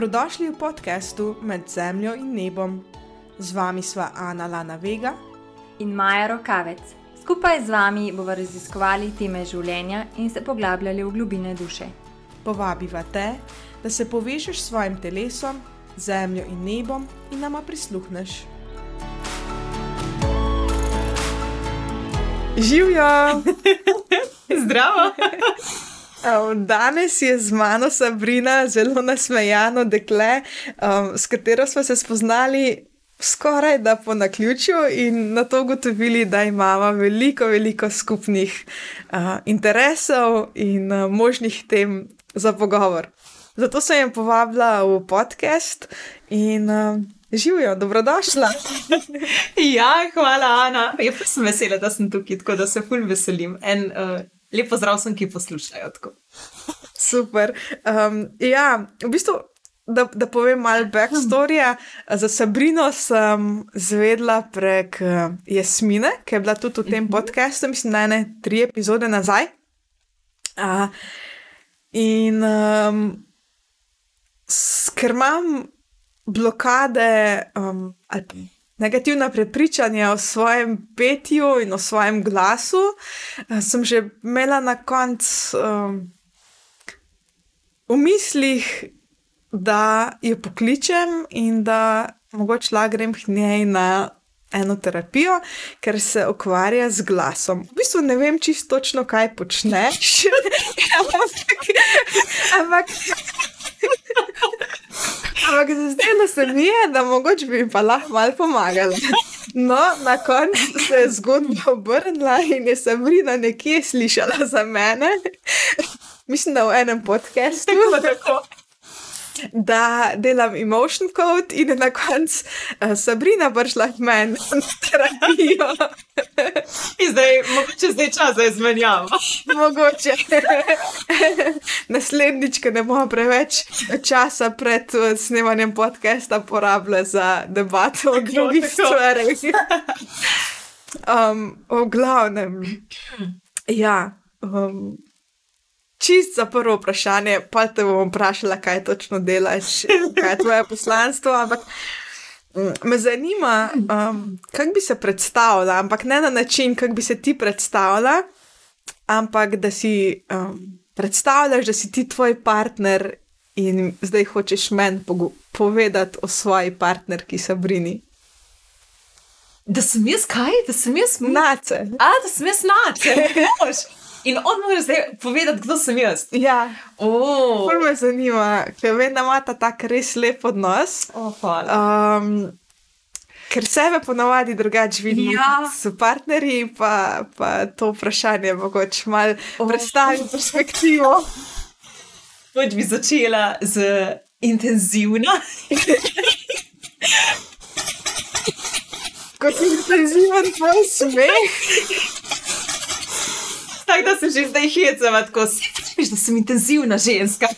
Dobrodošli v podkastu Med zemljo in nebom. Z vami sva Ana Lana Vega in Maja Rokavec. Skupaj z vami bomo raziskovali teme življenja in se poglabljali v globine duše. Povabiva te, da se povežeš s svojim telesom, zemljo in nebom in nama prisluhneš. Živijo! Zdravo! Danes je z mano Sabrina, zelo nasmejano dekle, um, s katero smo se spoznali skoraj da po naključju in na to ugotovili, da imamo veliko, veliko skupnih uh, interesov in uh, možnih tem za pogovor. Zato sem jim povabila v podcast in uh, živijo, dobrodošla. ja, hvala, Ana. Jaz sem vesela, da sem tukaj, tako da se fulj veselim. En, uh, Lepo zdrav sem, ki poslušajo. Tako. Super. Um, ja, v bistvu, da, da povem malo backstory. Za Sabrino sem zvedla prek uh, Jasmine, ki je bila tudi v tem mhm. podkastu, mislim, da ne tri epizode nazaj. Uh, in um, ker imam blokade um, ali pa negativna prepričanja o svojem petju in o svojem glasu, eh, sem že imela na koncu um, v mislih, da jo pokličem in da mogoče lahko grem k njej na eno terapijo, ker se ukvarja z glasom. V bistvu ne vem čisto točno, kaj počneš. ampak. Ampak zdaj se mi je, da mogoče bi pa lahko malo pomagala. No, na koncu se je zgodba obrnila in je Sabrina nekje slišala za mene. Mislim, da v enem podkastu da delam emotion code in na koncu uh, Sabrina prišla k meni na terapijo. In zdaj, mogoče zdaj čas za izmenjavo. mogoče. Naslednjič, ko ne bomo preveč časa pred uh, snemanjem podcasta porabljali za debato o drugih stvareh. Um, v glavnem, ja. Um, čist za prvo vprašanje, pa te bom vprašala, kaj točno delaš, kaj je tvoje poslanstvo. Ampak mm, me zanima, um, kako bi se predstavljala, ampak ne na način, kako bi se ti predstavljala, ampak da si um, predstavljaš, da si ti tvoj partner in zdaj hočeš meni povedati o svoji partnerki Sabrini. Da sem jaz kaj, da sem jaz nace. A, da sem jaz nace. In on mora zdaj povedati, kdo sem jaz. Ja, oh. me zanima, ker vem, da ima ta tak res lep odnos. Oh, um, ker sebe ponavadi drugače vidim, ja. so partnerji, pa, pa to vprašanje mogoče malo oh. predstaviti perspektivo. Poč bi začela z intenzivno. Kot intenziven tvoj smeh tako da se že zdaj hecam, tako si da sem intenzivna ženska.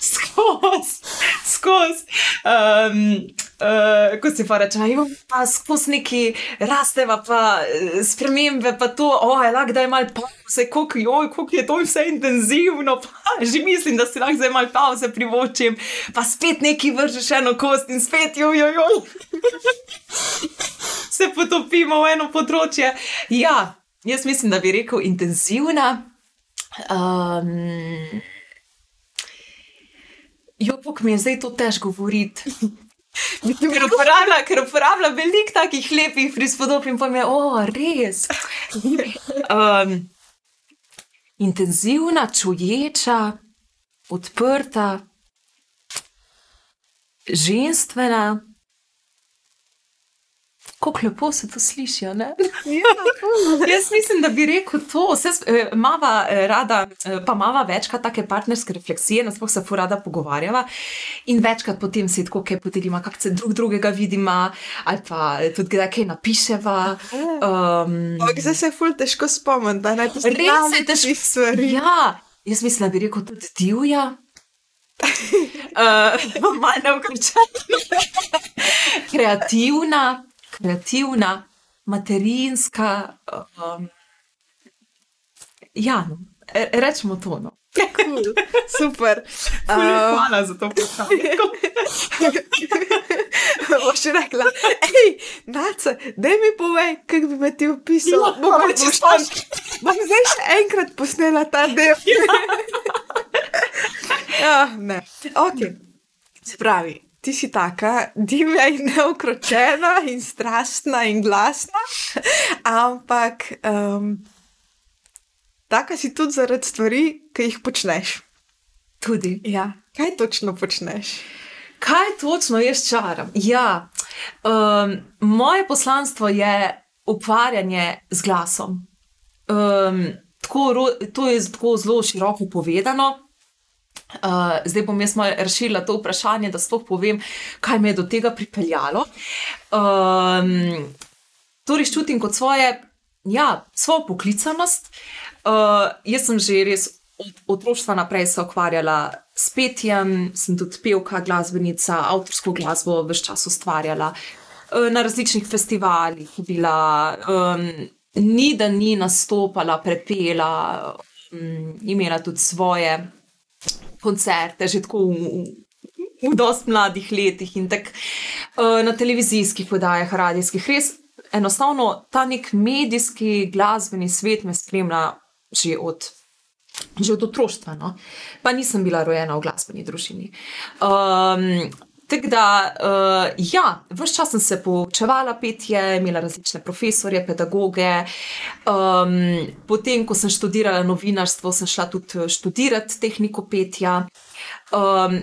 Skozi, skozi. Um, uh, ko si pa reče, pa skozi neki rasteva, pa eh, spremembe, pa to, oj, lahko da je malo pauze, koliko je to vse intenzivno, pa že mislim, da si lahko zdaj malo pauze privočim, pa spet neki vržeš eno kost in spet joj, joj, joj. Se potopimo v eno področje. Ja, Jaz mislim, da bi rekel intenzivna. Um, jo, pok mi je zdaj to težko govoriti. ker uporablja, ker uporablja veliko takih lepih prispodob in pa mi je, o, oh, res. Um, intenzivna, čuječa, odprta, ženstvena. Kako lepo se to sliši. Ja, Jaz mislim, da bi rekel to. Eh, mava eh, rada, eh, pa mava večkrat take partnerske refleksije, nas pa se furada pogovarjava in večkrat potem se tako kaj podelima, kako se drug drugega vidima, ali pa tudi kdaj kaj napiševa. Um, zdaj se je ful težko spomniti, da naj to res je težko stvari. Ja, jaz mislim, da bi rekel tudi divja. uh, Malo vkrčena, kreativna kreativna, materinska. Um, ja, no, rečemo to. No. Cool. Super. Um, Um, Hvala za to vprašanje. boš rekla, hej, nace, daj mi povej, kako bi me ti opisal. Ja, bom, bom, če bom, zdaj še enkrat posnela ta del. ja, ne. Okay. Se pravi, ti si taka divja in neukročena in strastna in glasna, ampak um, taka si tudi zaradi stvari, ki jih počneš. Tudi. Ja. Kaj točno počneš? Kaj točno jaz čaram? Ja, um, moje poslanstvo je ukvarjanje z glasom. Um, tako, to je tako zelo široko povedano. Uh, zdaj bom jaz malo rešila to vprašanje, da sploh povem, kaj me je do tega pripeljalo. Um, torej, čutim kot svoje, ja, svojo poklicanost. Uh, jaz sem že res od otroštva naprej se ukvarjala s petjem, sem tudi pevka, glasbenica, avtorsko glasbo vse čas ustvarjala. Uh, na različnih festivalih bila, um, ni da ni nastopala, prepela, um, imela tudi svoje koncerte, že tako v, v, v dosti mladih letih in tako uh, na televizijskih podajah, radijskih. Res enostavno ta nek medijski glasbeni svet me spremlja že od. Že od otroštva, no? pa nisem bila rojena v glasbeni družini. Um, Tako da, uh, ja, vse čas sem se poučevala petje, imela različne profesorje, pedagoge. Um, potem, ko sem študirala novinarstvo, sem šla tudi študirati tehniko petja. Um,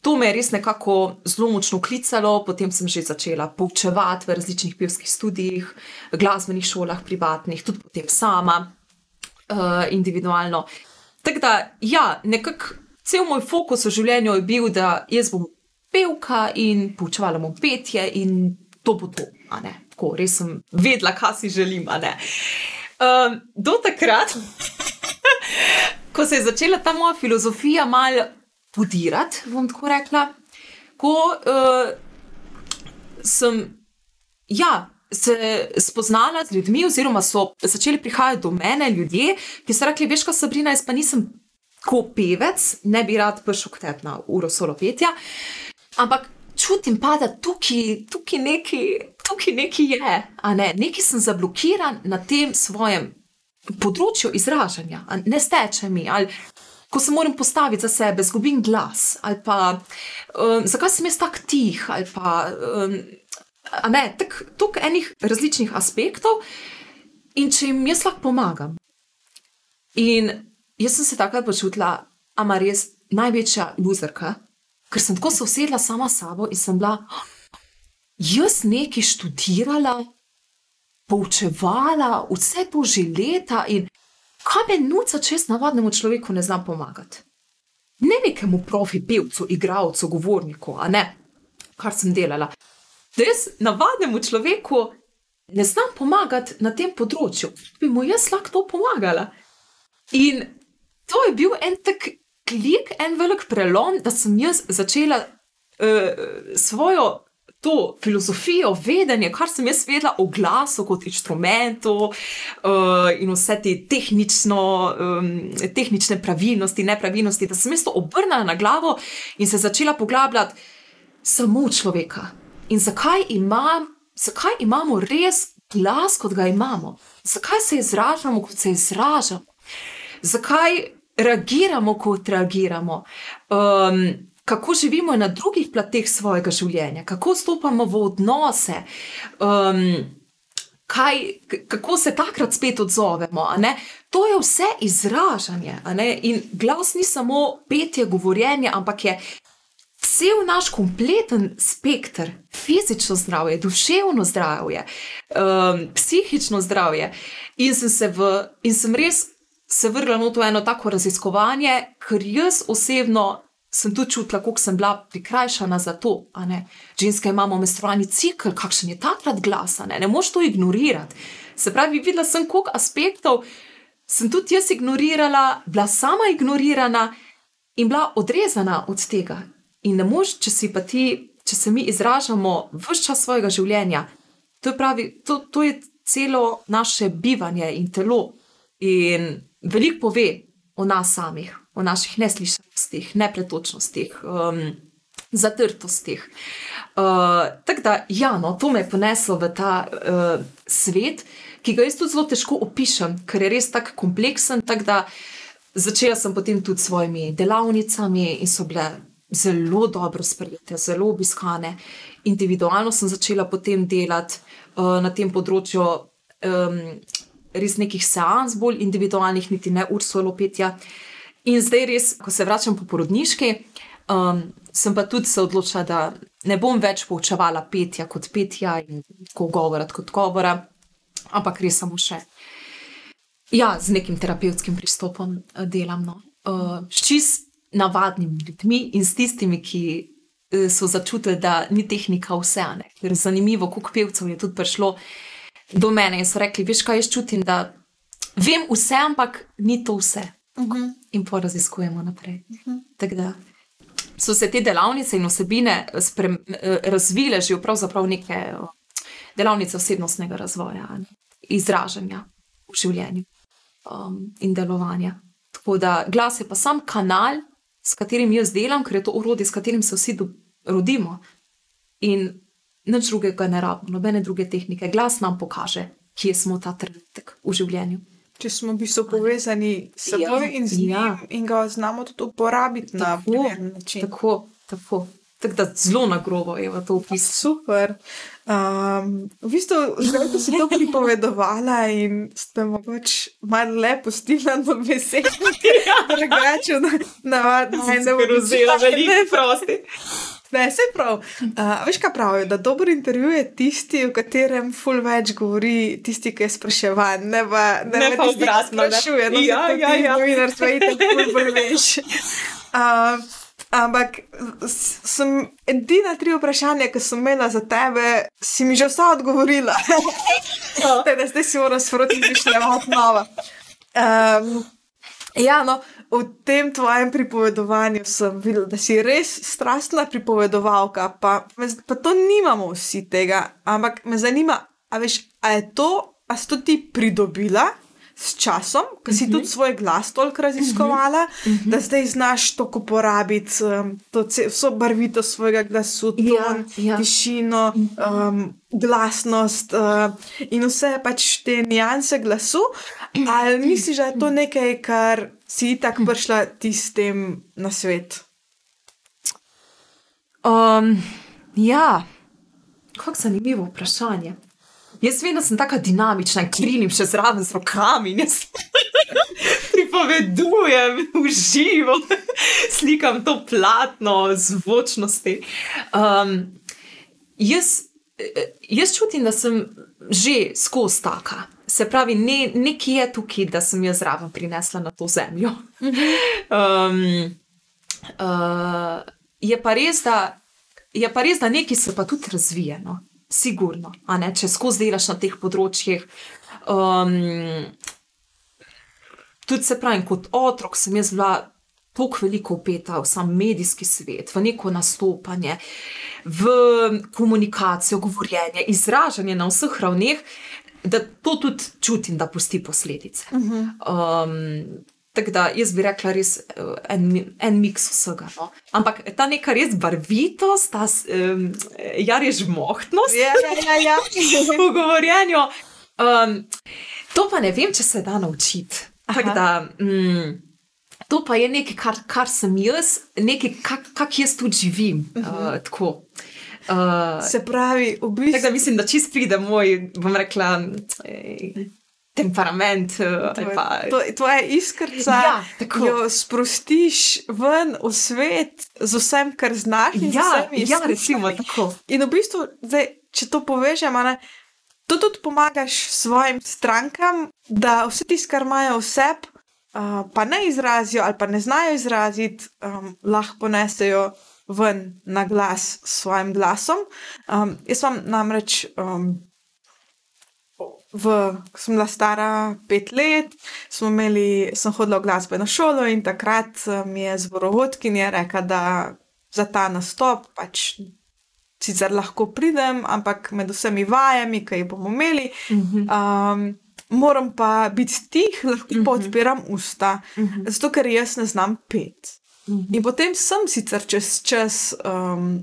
to me je res nekako zelo močno klicalo, potem sem že začela poučevati v različnih pevskih študijih, glasbenih šolah, privatnih, tudi potem sama, uh, individualno. Tako da, ja, nekako cel moj fokus v življenju je bil, da jaz bom pevka in poučevala bom petje, in to bo to. Tako, res sem vedela, kaj si želim. Um, do takrat, ko se je začela ta moja filozofija malo podirati, bom tako rekla, ko uh, sem ja, se spoznala z ljudmi, oziroma so začeli prihajati do mene ljudje, ki so rekli: Veš, kaj Sabrina, jaz pa nisem ko pevec, ne bi rad prišel k tebi na uro solo petja, ampak čutim pa, da tukaj, tukaj nekaj. Tukaj nekaj je, a ne, nekaj sem zablokiran na tem svojem področju izražanja, ne steče mi, ali ko se moram postaviti za sebe, zgubim glas, ali pa um, zakaj sem jaz tako tih, ali pa um, ne, tako enih različnih aspektov, in če jim jaz lahko pomagam. In jaz sem se takrat počutila, ama res največja luzerka, ker sem tako se usedla sama s sabo in sem bila, jaz nekaj študirala, poučevala, vse to že leta in kaj me nuca, če jaz navadnemu človeku ne znam pomagati. Ne nekemu profi pevcu, igravcu, govorniku, a ne, kar sem delala. Da jaz navadnemu človeku ne znam pomagati na tem področju, bi mu jaz lahko to pomagala. In to je bil en tak klik, en velik prelom, da sem jaz začela uh, svojo to filozofijo, vedenje, kar sem jaz vedela o glasu kot inštrumentu uh, in vse te tehnično, um, tehnične pravilnosti, nepravilnosti, da sem jaz to obrnila na glavo in se začela poglabljati samo v človeka. In zakaj, imam, zakaj imamo res glas, kot ga imamo? Zakaj se izražamo, kot se izražamo? Zakaj reagiramo, kot reagiramo? Um, kako živimo na drugih plateh svojega življenja, kako stopamo v odnose, um, kaj, kako se takrat spet odzovemo. To je vse izražanje. In glas ni samo petje, govorjenje, ampak je cel naš kompleten spektr, fizično zdravje, duševno zdravje, um, psihično zdravje. In sem, se v, in sem res se vrgla v to eno tako raziskovanje, ker jaz osebno sem tudi čutila, kako sem bila prikrajšana za to. Ženske imamo menstrualni cikl, kakšen je takrat glas, ne, ne moš to ignorirati. Se pravi, videla sem, koliko aspektov sem tudi jaz ignorirala, bila sama ignorirana in bila odrezana od tega. In ne moš, če si pa ti, če se mi izražamo vse čas svojega življenja, to je, pravi, to, to je celo naše bivanje in telo. In veliko pove o nas samih, o naših neslišanostih, nepretočnostih, um, zatrtostih. Uh, tako da, ja, no, to me je poneslo v ta uh, svet, ki ga jaz tudi zelo težko opišem, ker je res tako kompleksen. Tak da začela sem potem tudi s svojimi delavnicami in so bile zelo dobro sprejete, zelo obiskane. Individualno sem začela potem delati uh, na tem področju. Um, Res nekih seans, bolj individualnih, niti ne ursolo petja. In zdaj, res, ko se vračam po porodniški, um, sem pa tudi se odločila, da ne bom več poučevala petja kot petja in tako govora kot govora, ampak res samo še. Ja, z nekim terapevtskim pristopom eh, delam. No. Uh, s čist navadnimi ljudmi in s tistimi, ki uh, so začutili, da ni tehnika vse. Ne. Ker zanimivo, koliko pevcev je tudi prišlo do mene in so rekli: Veš, kaj jaz čutim, da vem vse, ampak ni to vse. Uh -huh. In pa raziskujemo naprej. Uh -huh. Tako da so se te delavnice in osebine sprem, razvile že v neke delavnice osebnostnega razvoja, ne? izražanja v življenju um, in delovanja. Tako da glas je pa sam kanal, s katerim jaz delam, ker je to urodje, s katerim se vsi rodimo. In nič drugega ne rabimo, nobene druge tehnike. Glas nam pokaže, kje smo ta trenutek v življenju. Če smo bili povezani s seboj ja, in z njim, ja. in ga znamo tudi uporabiti na primeren način. Tako, tako. Tako da zelo na grobo je to opisano. Super. Um, v bistvu, zdaj, ko si to pripovedovala in ste mogoče malo le pustili na besedi, ja. drugače, na, na, na, na, na, na, na, veliko prosti. Ne, se pravi. Uh, veš, kaj pravijo? Da dober intervju je tisti, v katerem full več govori tisti, ki je spraševan. Ne pa, ne ne pa tisti, ki sprašuje. No, ja, ja, ja. Novinar, tvojite, full veš. Uh, ampak sem edina tri vprašanja, ki sem imela za tebe, si mi že vsa odgovorila. Ja. Teda, zdaj si moram sproti mišljati nova. Um, ja, no v tem tvojem pripovedovanju sem videl, da si res strastna pripovedovalka, pa, pa to nimamo vsi tega. Ampak me zanima, a veš, a je to, a si to ti pridobila? S časom, ko si uh -huh. tudi mhm. svoj glas toliko raziskovala, uh -huh. da zdaj znaš to uporabiti, um, to vso barvito svojega glasu, ja, ton, ja, ja. tišino, um, glasnost uh, in vse pač te nianse glasu. Ali misliš, da je to nekaj, kar si tako prišla tistem na svet? Um, ja, kako zanimivo vprašanje. Jaz vedno sem tako dinamična in krilim še zraven z rokami. Jaz pripovedujem v živo, slikam to platno zvočnosti. Um, jaz, jaz čutim, da sem že skozi taka. Se pravi, ne, nekje je tukaj, da sem jo zraven prinesla na to zemljo. um, uh, je, pa res, da, je pa res, da nekaj se pa tudi razvije, no? Sigurno, če skozi delaš na teh področjih. Um, tudi se pravi, kot otrok sem jaz bila tako veliko upeta v sam medijski svet, v neko nastopanje, v komunikacijo, govorjenje, izražanje na vseh ravneh da to tudi čutim, da pusti posledice. Uh -huh. um, Tako da jaz bi rekla, res eh, en, en miks vsega. No. Ampak ta neka res barvitost, ta um, jarjež mohtnost ja, ja, ja, ja. v govorjenju, um, to pa ne vem, če se da naučiti. Da, um, to pa je nekaj, kar, kar sem jaz, nekaj, kak, kak jaz tudi živim. Uh -huh. uh, Uh, se pravi, v bistvu. Tako da mislim, da čist pride moj, bom rekla, ej, temperament. Tvoje to, iskrca, ja, ki jo sprostiš ven v svet z vsem, kar znaš. Ja, ja recimo tako. In v bistvu, zdaj, če to povežemo, ne, to tudi pomagaš svojim strankam, da vse tisto, kar imajo vse. Uh, pa ne izrazijo, ali pa ne znajo izraziti, um, lahko ponesejo ven na glas s svojim glasom. Um, jaz sem namreč, um, v, ko sem bila stara pet let, imeli, sem hodila v glasbeno šolo in takrat mi je zborovodkinja rekla, da za ta nastop pač. Sicer lahko pridem, ampak med vsemi vajami, ki jih bomo imeli, um, moram pa biti tih, lahko pa odpiram usta, zato ker jaz ne znam pet. In potem sem sicer čez čas um,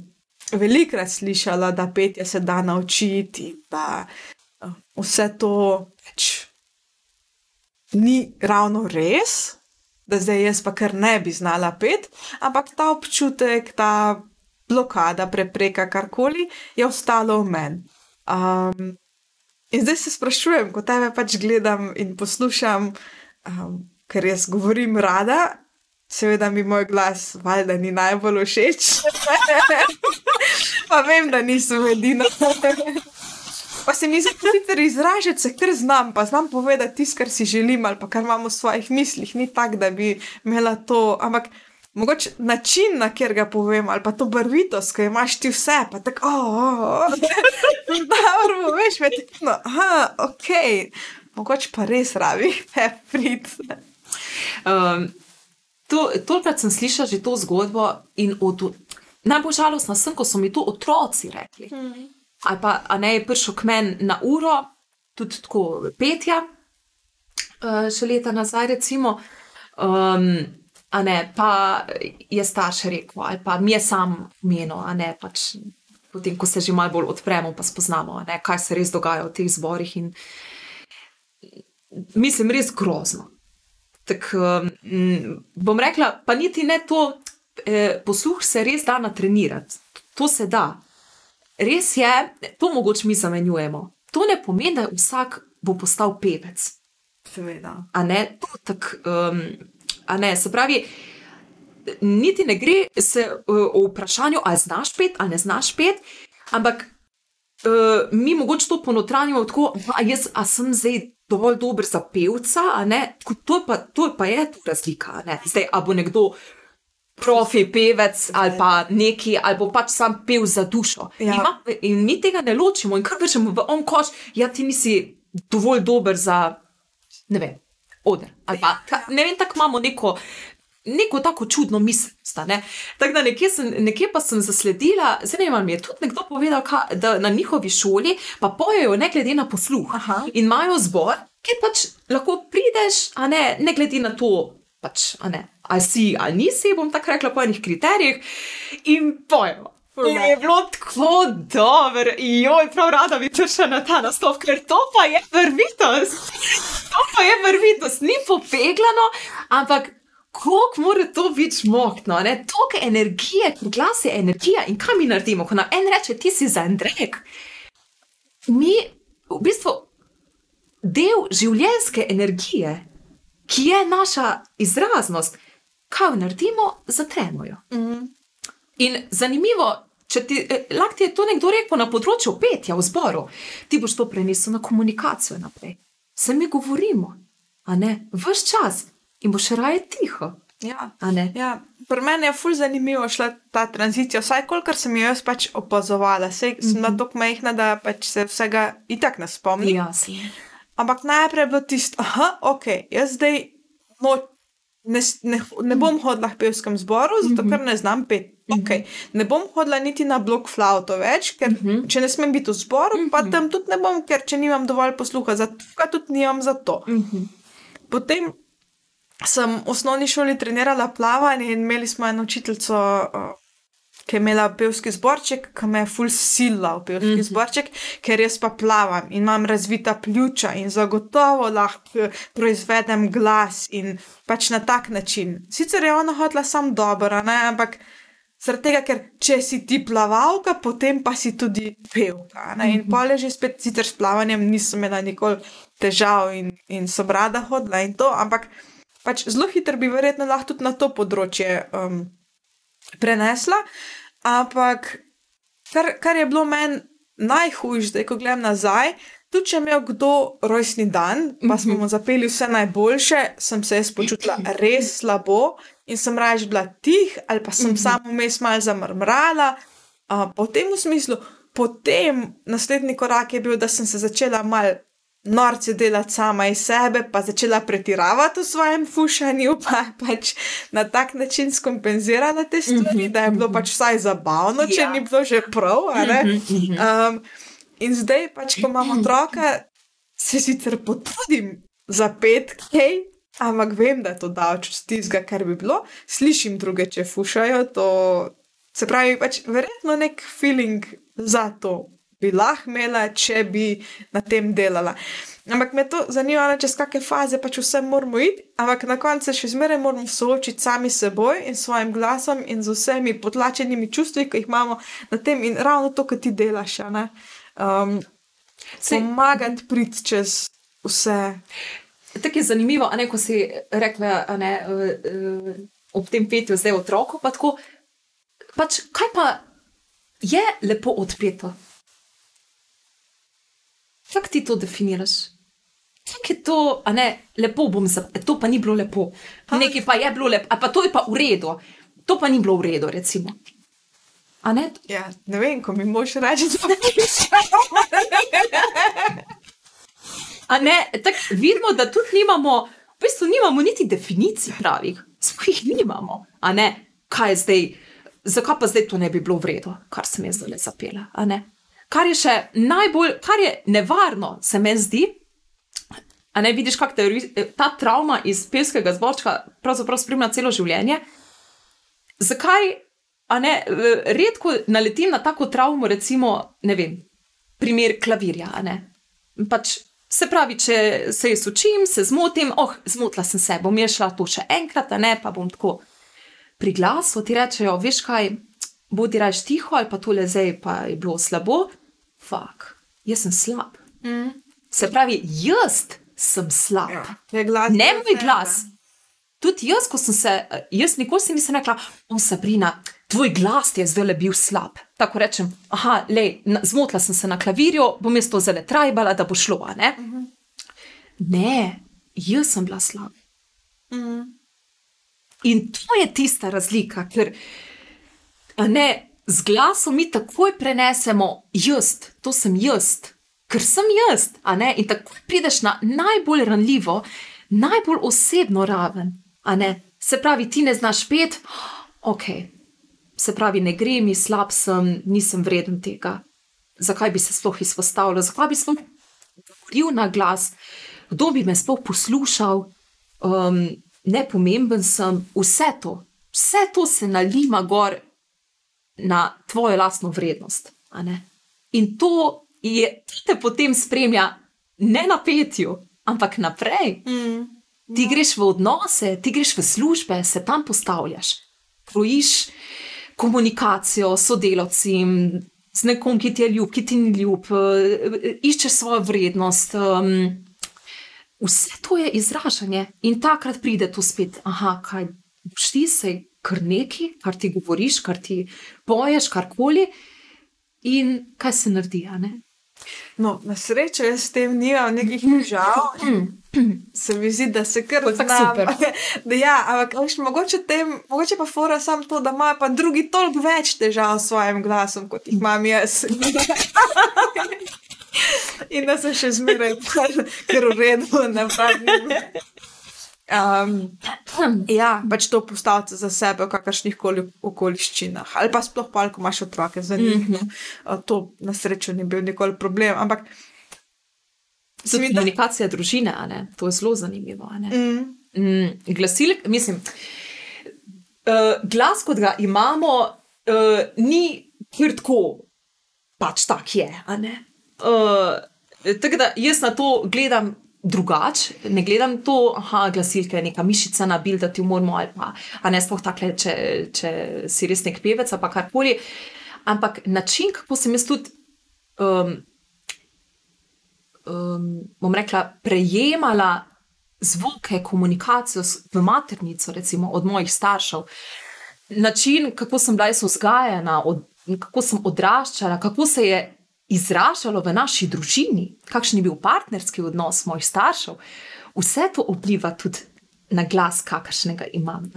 velikrat slišala, da petje se da naučiti, da uh, vse to pač ni ravno res, da zdaj jaz pa kar ne bi znala pet, ampak ta občutek, ta blokada, prepreka, karkoli je ostalo v meni. Um, in zdaj se sprašujem, ko tebe pač gledam in poslušam, um, ker jaz govorim rada, seveda mi moj glas, valjda, ni najbolj všeč. pa vem, da nisem edina. Pa se mi zdi, da izražati se kar znam, pa znam povedati tisto, kar si želim, ali kar imamo v svojih mislih. Ni tako, da bi imela to, ampak mogoče način, na kjer ga povem, ali pa to barvitost, ko imaš ti vse, pa tako, oh, oh, oh. dobro, veš, veš, no, aha, ok, mogoče pa res rabi, peprit. Um, to, tolkrat sem slišala že to zgodbo in od, najbolj žalostna sem, ko so mi to otroci rekli. Hmm. Ali pa a ne je prišel k meni na uro, tudi tako petja, uh, še leta nazaj, recimo. Um, a ne, pa je starš rekel, ali pa mi je sam menil, a ne pač. Potem, ko se že malo bolj odpremo, pa spoznamo, ne, kaj se res dogaja v teh zborih. In, mislim, res grozno. Tak, um, bom rekla, pa niti ne to, eh, posluh se res da natrenirati. To se da. Res je, to mogoče mi zamenjujemo. To ne pomeni, da vsak bo postal pevec. Seveda. A ne, to tak, um, a ne, se pravi, niti ne gre se uh, o vprašanju, ali znaš pet ali ne znaš pet, ampak uh, mi mogoče to ponotranjimo tako, a jaz a sem zdaj dovolj dober za pevca, a ne, tako, to, pa, to pa je tu razlika, zdaj, a bo nekdo. Profi, pevec ali pa neki, ali pa pač sam pev za dušo. Ja. Ima, in mi tega ne ločimo, in kar večemo v on koš, ja, ti nisi dovolj dober za, ne vem, oder. Ali pa, ta, ne vem, tako imamo neko, neko tako čudno misel. Tako da nekje, sem, nekje pa sem zasledila, ne vem, mi je tudi nekdo povedal, ka, da na njihovi šoli pa pojejo ne glede na posluh. Aha. In imajo zbor, kjer pač lahko prideš, a ne, ne glede na to. Pač, a ne, ali si ali nisi, bom tako rekla, po enih kriterijih, in pojejo. In je bilo tako dobro, joj, prav rada bi prišla na ta nastop, ker to pa je vrvitost. To pa je vrvitost, ni popeglano, ampak kako mora to biti mohtno, ne? Toliko energije, ker glas je energija in kaj mi naredimo, ko nam en reče, ti si za Andrej. Mi v bistvu del življenjske energije, ki je naša izraznost, kaj naredimo, zatremo jo. Mhm. In zanimivo, če ti, eh, lahko ti je to nekdo rekel na področju petja v zboru, ti boš to prenesel na komunikacijo naprej. Se mi govorimo, a ne, vse čas in boš raje tiho. Ja. Ja, pri meni je fulj zanimivo šla ta tranzicija, vsaj kolikor sem jo jaz pač opazovala. Sej sem mm -hmm. na to majhna, da pač se vsega itak ne spomnim. Jasno. Ampak najprej je bilo tisto, da ok, jaz zdaj no, ne, ne, ne bom hodila v pevskem zboru, zato ker ne znam pet. Okay. Ne bom hodila niti na blok flauto več, ker če ne smem biti v zboru, pa tam tudi ne bom, ker če nimam dovolj posluha pa tudi nimam za to. Potem sem v osnovni šoli trenirala plavanje in imeli smo eno učiteljico, uh, ki je imela pevski zborček, ki me je ful sila v pevski mm -hmm. zborček, ker jaz pa plavam in imam razvita pljuča in zagotovo lahko eh, proizvedem glas in pač na tak način. Sicer je ona hotela sam dobro, ne, ampak. Zaradi tega, ker če si ti plavalka, potem pa si tudi pevka. Ne? In pol je že spet, sicer s plavanjem nisem imela nikoli težav in, in sem rada hodila in to, ampak pač zelo hitro bi verjetno lahko tudi na to področje um, prenesla. Ampak kar, kar je bilo meni najhujše, zdaj ko gledam nazaj. Tudi če je imel kdo rojstni dan, pa smo mu zapeli vse najboljše, sem se jaz počutila res slabo in sem raje bila tih, ali pa sem samo vmes malo zamrmrala. Uh, potem v smislu, potem naslednji korak je bil, da sem se začela malo norce delati sama iz sebe, pa začela pretiravati v svojem fušanju, pa pač na tak način skompenzirala te stvari, da je bilo pač vsaj zabavno, če Ja. ni bilo že prav. ne. Um, in zdaj, pač, ko imamo otroka, se sicer potrudim za pet kaj, ampak vem, da je to daleč od tistega, kar bi bilo. Slišim druge, če fušajo, to se pravi, pač verjetno nek feeling za to bi lahko imela, če bi na tem delala. Ampak me to zanima, ne, čez kakšne faze pač vse moramo iti, ampak na koncu se še zmeraj moramo soočiti sami s seboj in svojim glasom in z vsemi potlačenimi čustvi, ki jih imamo na tem in ravno to, kar ti delaš. ne. Um, Sej- pomagati priti čez vse. Tako je zanimivo, a ne, ko si rekla, ne, uh, uh, ob tem petju zdaj otroku. Pa tako, pač, kaj pa je lepo odpeto? Kako ti to definiraš? Kako je to, a ne, lepo bom za, to pa ni bilo lepo. Nekaj pa je bilo lepo, a pa to je pa v redu. To pa ni bilo v redu, recimo. A ne? Ja, ne vem, ko mi moš reči, da A ne, tako vidimo, da tudi nimamo, v bistvu nimamo niti definicij pravih, sploh jih nimamo. A ne, kaj je zdaj, zakaj pa zdaj to ne bi bilo v redu, kar sem jaz zdaj zapela. a ne. Kar je še najbolj, kar je nevarno, se meni zdi. A ne vidiš, kako te ta travma iz pevskega zborčka pravzaprav spremlja celo življenje? Zakaj, a ne, eh, redko naletim na tako travmo, recimo, ne vem, primer klavirja, a ne. Pač, se pravi, če se jaz učim, se zmotim, oh, zmotila sem se, bom jaz šla to še enkrat, ne pa bom tako. Pri glasu ti rečejo, veš kaj, bodi raje tiho ali pa tole zdaj pa je bilo slabo. Fak, jaz sem slab. Mm. Se pravi, jaz sem slab. Ja, glas. Ne moj glas. Tudi jaz, ko sem se, jaz nikoli si nisem rekla, o Sabrina, tvoj glas je zdaj le bil slab. Tako rečem, aha, lej, na- zmotila sem se na klavirju, bom jaz to zelo trajbala, da bo šlo. a Ne? ne, jaz sem bila slaba. Mm. In to je tista razlika, ker ne, z glasom mi takoj prenesemo jaz, to sem jaz, ker sem jaz. a ne, In tako prideš na najbolj ranljivo, najbolj osebno raven. a ne. Se pravi, ti ne znaš pet, ok, se pravi, ne gre mi, slab sem, nisem vreden tega. Zakaj bi se sploh izpostavljal, zakaj bi sploh govoril na glas, kdo bi me sploh poslušal, um, nepomemben sem, vse to, vse to se nalima gor na tvojo lastno vrednost. In to je, to te potem spremlja ne na petju, ampak naprej. Mm. Ti greš v odnose, ti greš v službe, se tam postavljaš, krojiš komunikacijo s sodelavci, z nekom, ki ti je ljub, ki ti ni ljub, eh, iščeš svojo vrednost. Um, vse to je izražanje in takrat pride to spet, aha, kaj boš ti se kar neki, kar ti govoriš, kar ti poješ, karkoli. In kaj se naredi? No, na srečo jaz s tem nimam nekih težav. Se mi zdi, da se kar. Da ja, ampak veš, mogoče, tem, mogoče pa fora samo to, da imajo pa drugi toliko več težav s svojim glasom, kot jih imam jaz. In da se še zmeraj kar v redu napravim. Um, ja, pač to postaviti za sebe v kakršnih koli okoliščinah. Ali pa sploh pa, ko imaš otroke za njih. Mm -hmm. To na srečo ni bil nikoli problem. Ampak se Tudi mi da. komunikacija družine, a ne? to je zelo zanimivo. Mm, Mm, glasilk, mislim, uh, glas, kot ga imamo, uh, ni kar tako, pač tak je. Uh, tako da jaz na to gledam drugače, ne gledam to, da glasilka je neka mišica na bil, da ti moramo, ali pa a ne sploh tako, če, če si res nek pevec ali karkoli. Ampak način, kako sem jaz tudi. Um, um, bom rekla, prejemala zvoke, komunikacijo v maternico, recimo od mojih staršev, način, kako sem bila jaz vzgajena, od, kako sem odraščala, kako se je izražalo v naši družini, kakšen je bil partnerski odnos mojih staršev, vse to vpliva tudi na glas, kakršnega imam.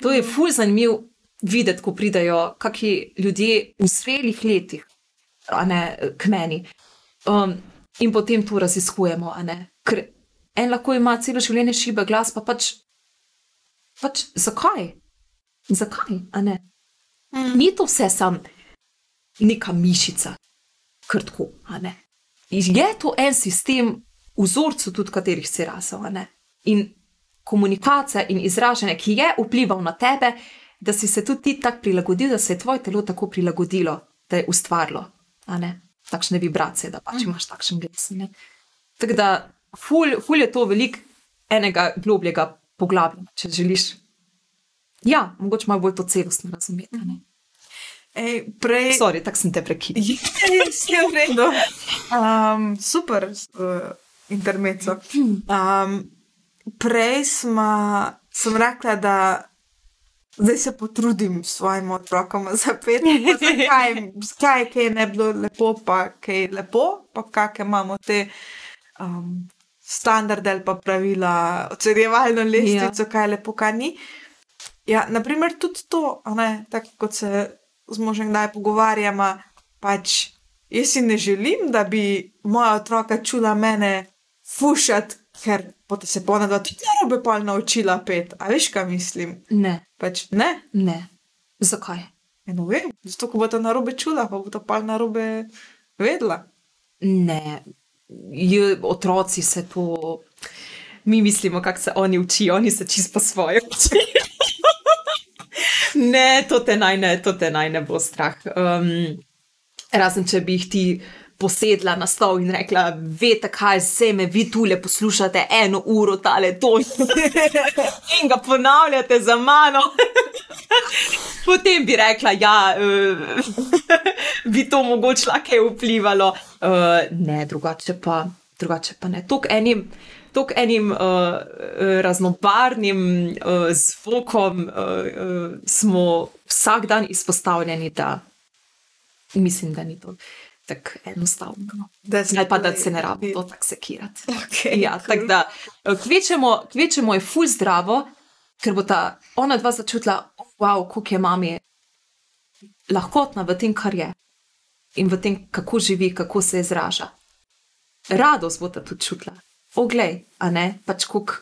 To je fulj zanimiv videti, ko pridajo kakšni ljudje v zrelih letih a ne, k meni. Um, in potem to raziskujemo. Ker en lahko ima celo življenje šiba glas, pa pač, pač zakaj? Zakaj? mm, Ni to vse sam neka mišica, krtko. Je to en sistem vzorcu, tudi katerih si rasel. In komunikacija in izražanje, ki je vplival na tebe, da si se tudi ti tako prilagodil, da se je tvoje telo tako prilagodilo, da je ustvarilo takšne vibracije, da pač imaš takšen glas. Tako da, ful, ful je to velik enega globljega poglabljanja, če želiš. Ja, mogoče malo bolj to celostno razumeti. a ne. Ej, prej, Sorry, tako sem te prekinil. Je vse v redu. Um, super, uh, intermezzo. Um, prej sma, sem rekla, da zdaj se potrudim s svojim otrokom zapeti, pa zakaj, zakaj kaj ne bi bilo lepo, pa kaj je lepo, pa kakšne imamo te um, standarde ali pa pravila, ocenjevalno lestvico, ja. kaj je lepo, kaj ni. Ja, naprimer, tudi to, ne, tako kot se z možem kdaj pogovarjamo, pač jaz si ne želim, da bi moja otroka čula mene fušati, ker potem se bo ona dva tudi narobe pol naučila pet. A veš, kaj mislim? Ne, Pač ne, ne. Zakaj? eno vem, zato ko bo ta narobe čula, pa bo ta pol narobe vedela. Ne, J, otroci se to. Mi mislimo, kako se oni učijo, oni se čisto po svoje učijo. Ne, to te naj ne, to te naj ne bo strah. Um, razen če bi jih ti posedla na stol in rekla, veste, kaj se me, vi tule poslušate eno uro tale ton in ga ponavljate za mano. Potem bi rekla, da uh, bi to mogoče kaj vplivalo. Uh, ne, drugače pa, drugače pa ne. Tok enim, tok enim uh, raznobarnim uh, zvokom uh, uh, smo vsak dan izpostavljeni, da mislim, da ni to tako enostavno. Ali pa da se ne rabi to tako sekirati. Okay, Ja, tako da eh, kvečemo, kvečemo je ful zdravo, ker bo ta ona dva začutila, wow, koliko je mami lahkotna v tem, kar je in v tem, kako živi, kako se izraža. Radost bo ta tudi čutila. Oglej, a ne, pač koliko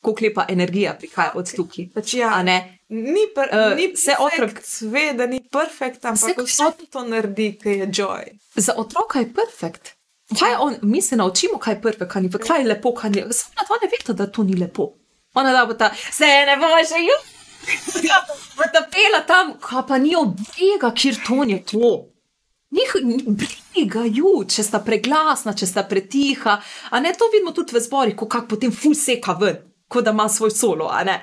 koliko lepa energija prihaja od tukaj. Pač ja, Ni, pr, Eh, uh, ni otrok- ve, da ni perfekt, ampak Se- vse to naredi, ki je joy. za otroka je perfekt. Kaj je on, mi se naučimo, kaj je prve, kaj ni, kaj je lepo, kaj ni. Samo ona ne ve, da to ni lepo. Ona da bo ta, se ne bo že ju. Bo ta pela tam, kaj pa ni obega, kjer ton je to. Njih briga ju, če sta preglasna, če sta pretiha. A ne to vidimo tudi v zborih, ko kak potem ful seka ven. Kot da ima svoj solo, a ne.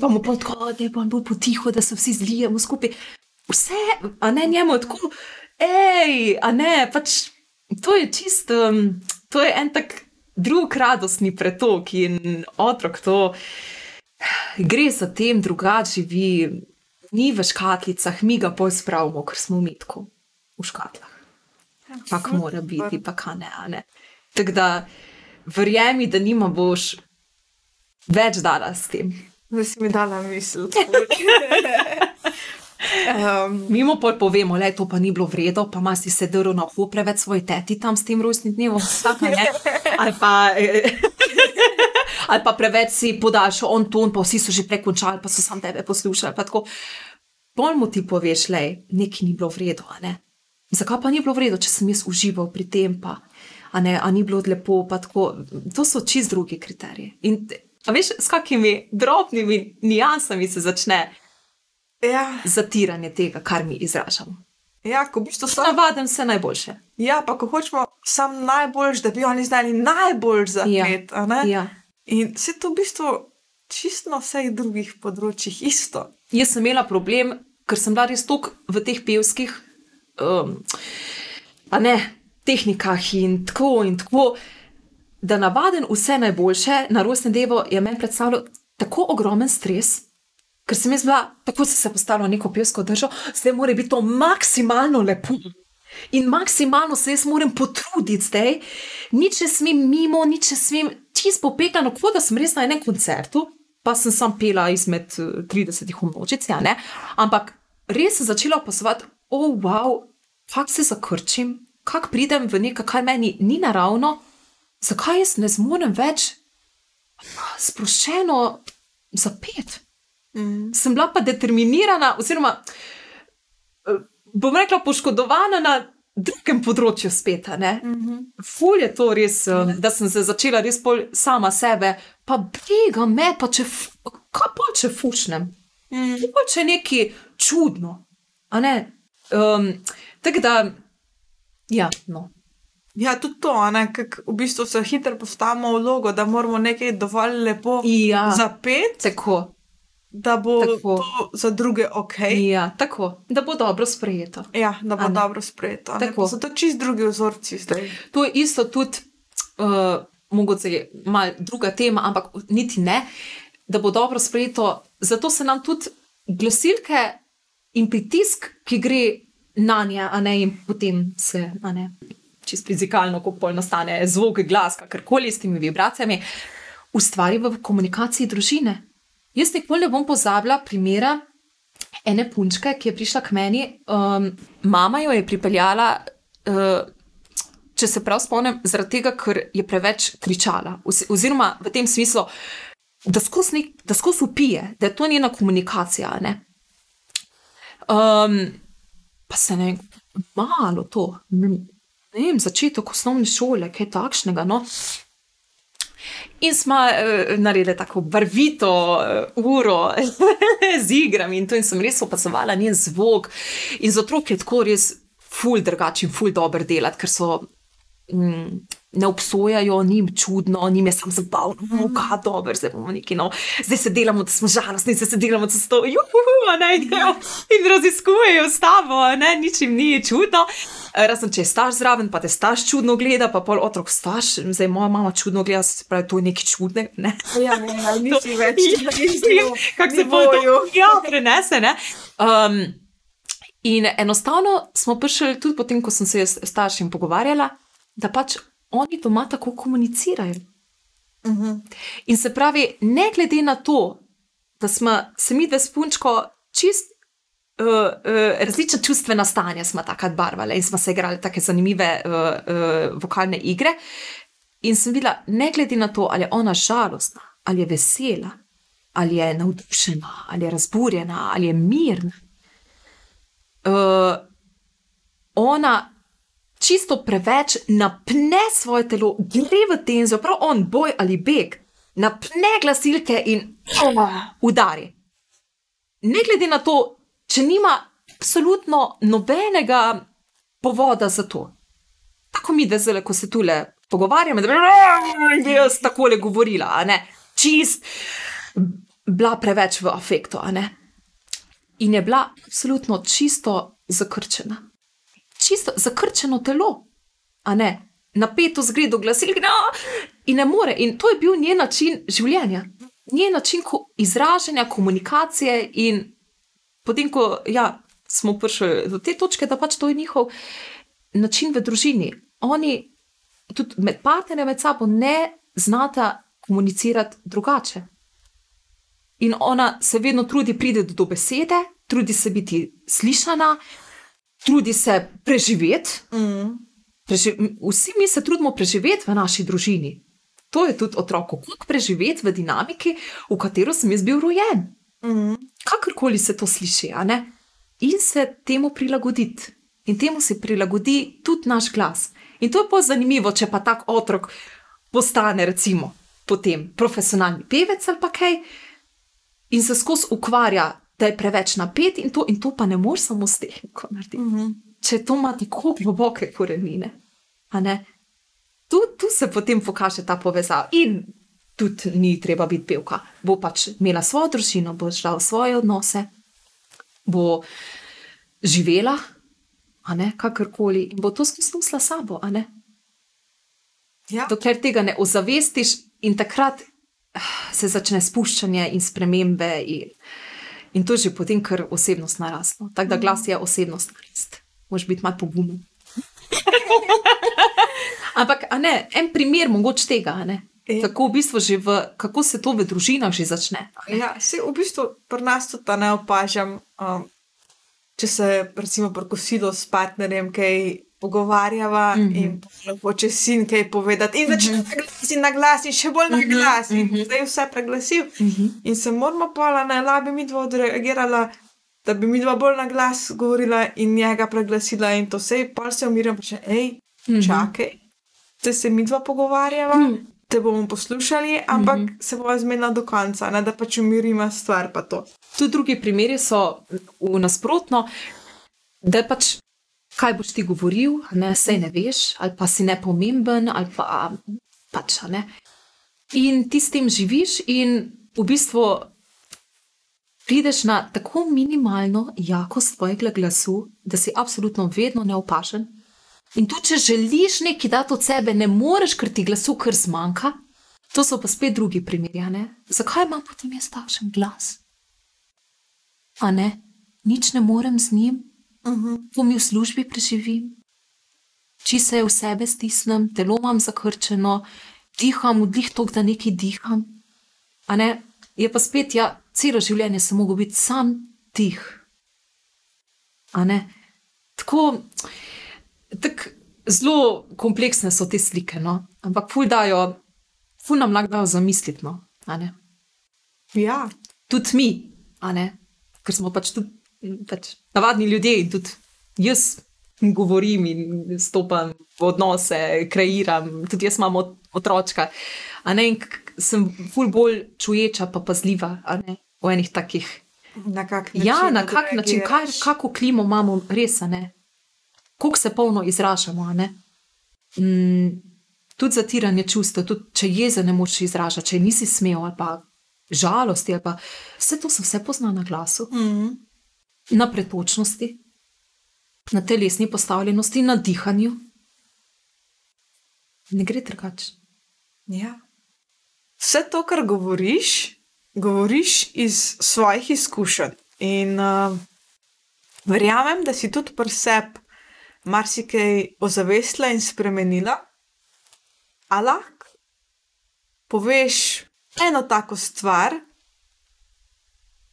Pa mu pa tako, da je pa bolj potiho, da se vsi zlijemo skupaj. Vse, a ne njemu je tako, hej, a ne, pač to je čist, um, to je en tak drug radostni pretok in otrok to gre za tem, drugače živi, ni v škatlicah, mi ga poj spravimo, ker smo v mitku, v škatlah. Kak mora biti, pa kaj ne, a ne. Tako da verjemi, da nima boš več dala s tem. Zdaj si mi dala misel. um, Mi mu pol povemo, da to pa ni bilo vredno, pa imaš si sedel na uho preveč svoj teti tam s tem rojstnim dnevom, vsak ne. Ali pa, ali pa preveč si podaljšal on ton, pa vsi so že prekončali, pa so sam tebe poslušali. Pol mu ti poveš, da nekaj ni bilo vredno. ne. Zakaj pa ni bilo vredno, če sem jaz užival pri tem, pa a ne, a ni bilo lepo. pa tako. To so čist drugi kriteriji. In a veš, s kakimi drobnimi nijansami se začne ja, zatiranje tega, kar mi izražamo. ja, ko v bistvu sam, Navadim se najboljše. ja, pa ko hočemo sam najboljš, da bi oni znali najbolj zapet. Ja. Ja. In se to v bistvu čisto na vseh drugih področjih isto. Jaz sem imela problem, ker sem bila res toliko v teh pevskih um, ne, tehnikah in tako in tako, da navaden vse najboljše na rojstnem dnevu je meni predstavljal tako ogromen stres. Ker sem jaz bila, tako sem se postavila v neko pevsko držo, zdaj mora biti to maksimalno lepo. In maksimalno se jaz moram potruditi zdaj, nič ne smem mimo, nič ne smem, čist popekano, kot da sem res na enem koncertu, pa sem sam pela izmed eh, 30 množic, ja, ne. Ampak res sem začela opazovati, oh, wow, kako se zakrčim, kako pridem v nekaj, kar meni ni naravno, zakaj jaz ne zmorem več sproščeno zapet. Mm. Sem bila pa determinirana, oziroma eh, bom rekla, poškodovana na drugem področju spet. Mm -hmm. Ful je to res, um, da sem se začela res pol sama sebe, pa briga me, pa če, kaj pa če fušnem. mm. Pa če je nekaj čudno. ne. Um, Tako da, ja, no. Ja, tudi to, a ne, kak v bistvu se hitro postavimo v vlogo, da moramo nekaj dovolj lepo Ja, zapeti, tako. da bo Tako. to za druge ok. Ja, tako, da bo dobro sprejeto. Ja, da bo dobro sprejeto. Tako. So to čist drugi vzorci zdaj. To je isto tudi, uh, mogoče je malo druga tema, ampak niti ne, da bo dobro sprejeto. Zato se nam tudi glasilke in pritisk, ki gre na nje, a ne in potem se, a ne, čist fizikalno, ko pol nastane zvok, glas, kakorkoli s temi vibracijami, ustvari v komunikaciji družine. Jaz nikoli ne bom pozabila primera ene punčke, ki je prišla k meni. Um, mama jo je pripeljala, uh, če se prav spomnim, zaradi tega, ker je preveč kričala. Oz- Oziroma v tem smislu, da skozi upije, da je to njena komunikacija. Ne? Um, pa se ne malo to, ne vem, začetek osnovne šole, kaj takšnega. No? In smo uh, naredili tako barvito uh, uro z igrami, in to in sem res opazovala njen zvok. In za otroke je tako res ful drugačen, ful dober delati, ker so. Mm, Ne obsojajo, ni jim čudno, njim je samo zabavno, mm. kaj dobro, zdaj bomo neki no, zdaj se delamo, da smo žalostni, zdaj se delamo, da so to, juhu, ne, in, in raziskujejo s tabo, ne, nič jim ni čudno. Eh, Razen če je starš zraven, pa te starš čudno gleda, pa pol otrok starš, zdaj moja mama čudno gleda, se pravi, to je nekaj čudnega. Ne? Ja, ne, ja, nisi več Ja, Kako se bo to ja, prenese. ne. Um, in enostavno smo prišli tudi potem, ko sem se s staršem pogovarjala, da pač oni doma tako komunicirajo. Uh -huh. In se pravi, ne glede na to, da smo se mi dve s punčko čist. Uh, uh, različna čustvena stanja smo takrat barvali in smo se igrali tako zanimive uh, uh, vokalne igre. In sem videla, ne glede na to, ali je ona žalostna, ali je vesela, ali je navdušena, ali je razburjena, ali je mirna. Uh, ona čisto preveč napne svoje telo, gre v tenzijo, prav on boj ali beg, napne glasilke in oh, udari. Ne glede na to, če nima absolutno nobenega povoda za to. Tako mi, da zdaj, ko se tule pogovarjamo, da bi jaz takole govorila, a ne, čist, bila preveč v afektu. In je bila absolutno čisto zakrčena. Čisto zakrčeno telo, a ne, napeto zgledo glasilk, no, in ne more. In to je bil njen način življenja, njen način ko izražanja, komunikacije. In potem, ko ja, smo prišli do te točke, da pač to je njihov način v družini. Oni tudi med partnerjem, med sabo ne znata komunicirati drugače. In ona se vedno trudi priti do besede, trudi se biti slišana, trudi se preživeti. Mm. Preži vsi mi se trudimo preživeti v naši družini. To je tudi otroku, kako preživeti v dinamiki, v katero sem jaz bil rojen. Mm. Kakorkoli se to sliši? In se temu prilagoditi. In temu se prilagodi tudi naš glas. In to je pa zanimivo, če pa tak otrok postane, recimo, potem profesionalni pevec ali pa kaj, in se skozi ukvarja, da je preveč napet, in to, in to pa ne moreš samo s tehniko narediti. Mm -hmm. Če to ima tako globoke korenine. Tu, tu se potem pokaže ta povezava. In tudi ni treba biti pevka. Bo pač imela svojo družino, bo šla v svoje odnose, bo živela, a ne kakorkoli, in bo to skusila sabo. Ja. Dokler tega ne ozavestiš, in takrat ah, se začne spuščanje in spremembe, in, in to je že potem, ker osebnost narasla. Tako da glas je osebnost narast. Moš biti malo pogumen. Ampak, ne, en primer mogoče tega, ne. Ja. Tako v bistvu že v, kako se to v družinah že začne. Ja, se v bistvu pri nas tudi ne opažam. Um, če se recimo pri kosilu s partnerjem kaj pogovarjava mm Mhm. -hmm. in lahko če sin kaj povedati, in začne mm -hmm. na glas in še bolj na glas, in mm -hmm. zdaj vse preglasil. Mhm. In se moramo pa na labi mi dva odreagirala, da bi mi dva bolj na glas govorila in njega preglasila in to vse, pa se umirim, pa še, hej, Mhm. čakaj, zdaj se mi dva pogovarjava. Mhm. Te bomo poslušali, ampak mm -hmm. se bomo zmenili do konca, ne da pač umirimo stvar. Pa to. Tudi drugi primeri so v nasprotno, da pač, kaj boš ti govoril, ne sej ne veš, ali pa si nepomemben, ali pa pač ne. In ti s tem živiš, in v bistvu prideš na tako minimalno jakost tvojega glasu, da si absolutno vedno neopažen. In tudi, če želiš nekaj dati od sebe, ne moreš, ker ti glasu kar zmanjka. To so pa spet drugi primeri. a ne. Zakaj imam potem jaz takšen glas? A ne, nič ne morem z njim, Uh -huh. ko mi v službi preživim, če se v sebe stisnem, telo imam zakrčeno, diham, vdih to, da nekaj diham. A ne, je pa spet, ja, celo življenje sem mogel biti sam tih. A ne, tako, tako zelo kompleksne so te slike, no? ampak ful dajo, ful nam lahko dajo zamisliti. No? Ja, tudi mi, ker smo pač tudi pač, navadni ljudje in tudi jaz govorim in stopam v odnose, kreiram, tudi jaz imam ot- otročka. A ne, sem ful bolj čuječa, pa pazljiva, v enih takih. na kak način. Ja, na kak način, kaj, kako klimo imamo, res, ne. Koliko se polno izražamo, ne. Mm, tudi zatiranje čustev, tudi če jeze ne moš izražati, če nisi smel ali pa žalosti, ali pa vse to se vse pozna na glasu, Mhm. Na pretočnosti, na telesni postavljenosti, na dihanju. Ne gre drugače. Ja. Vse to, kar govoriš, govoriš iz svojih izkušenj. In uh, verjamem, da si tudi pri sebi marsikaj ozavestila in spremenila. A lahko poveš eno tako stvar,